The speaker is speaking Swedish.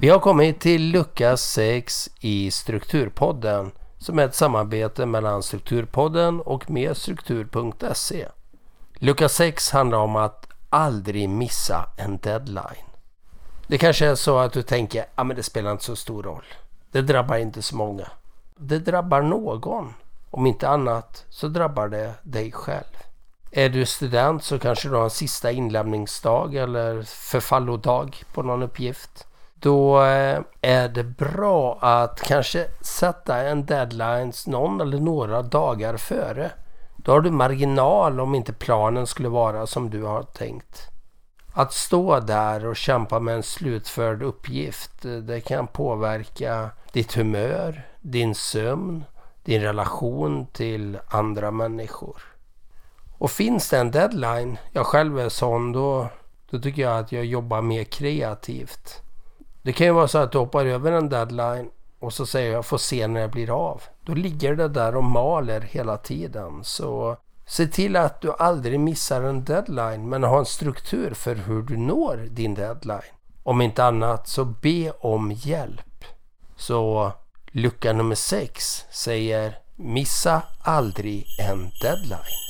Vi har kommit till lucka 6 i Strukturpodden som är ett samarbete mellan Strukturpodden och merstruktur.se. Lucka 6 handlar om att aldrig missa en deadline. Det kanske är så att du tänker att ah, det spelar inte så stor roll. Det drabbar inte så många. Det drabbar någon. Om inte annat så drabbar det dig själv. Är du student så kanske du har en sista inlämningsdag eller förfallodag på någon uppgift. Då eh, är det bra att kanske sätta en deadline någon eller några dagar före. Då har du marginal om inte planen skulle vara som du har tänkt. Att stå där och kämpa med en slutförd uppgift eh, det kan påverka ditt humör, din sömn, din relation till andra människor. Och finns det en deadline, jag själv är sån, då, då tycker jag att jag jobbar mer kreativt. Det kan ju vara så att du hoppar över en deadline och så säger jag får se när jag blir av. Då ligger det där och maler hela tiden. Så se till att du aldrig missar en deadline men ha en struktur för hur du når din deadline. Om inte annat så be om hjälp. Så lucka nummer 6 säger missa aldrig en deadline.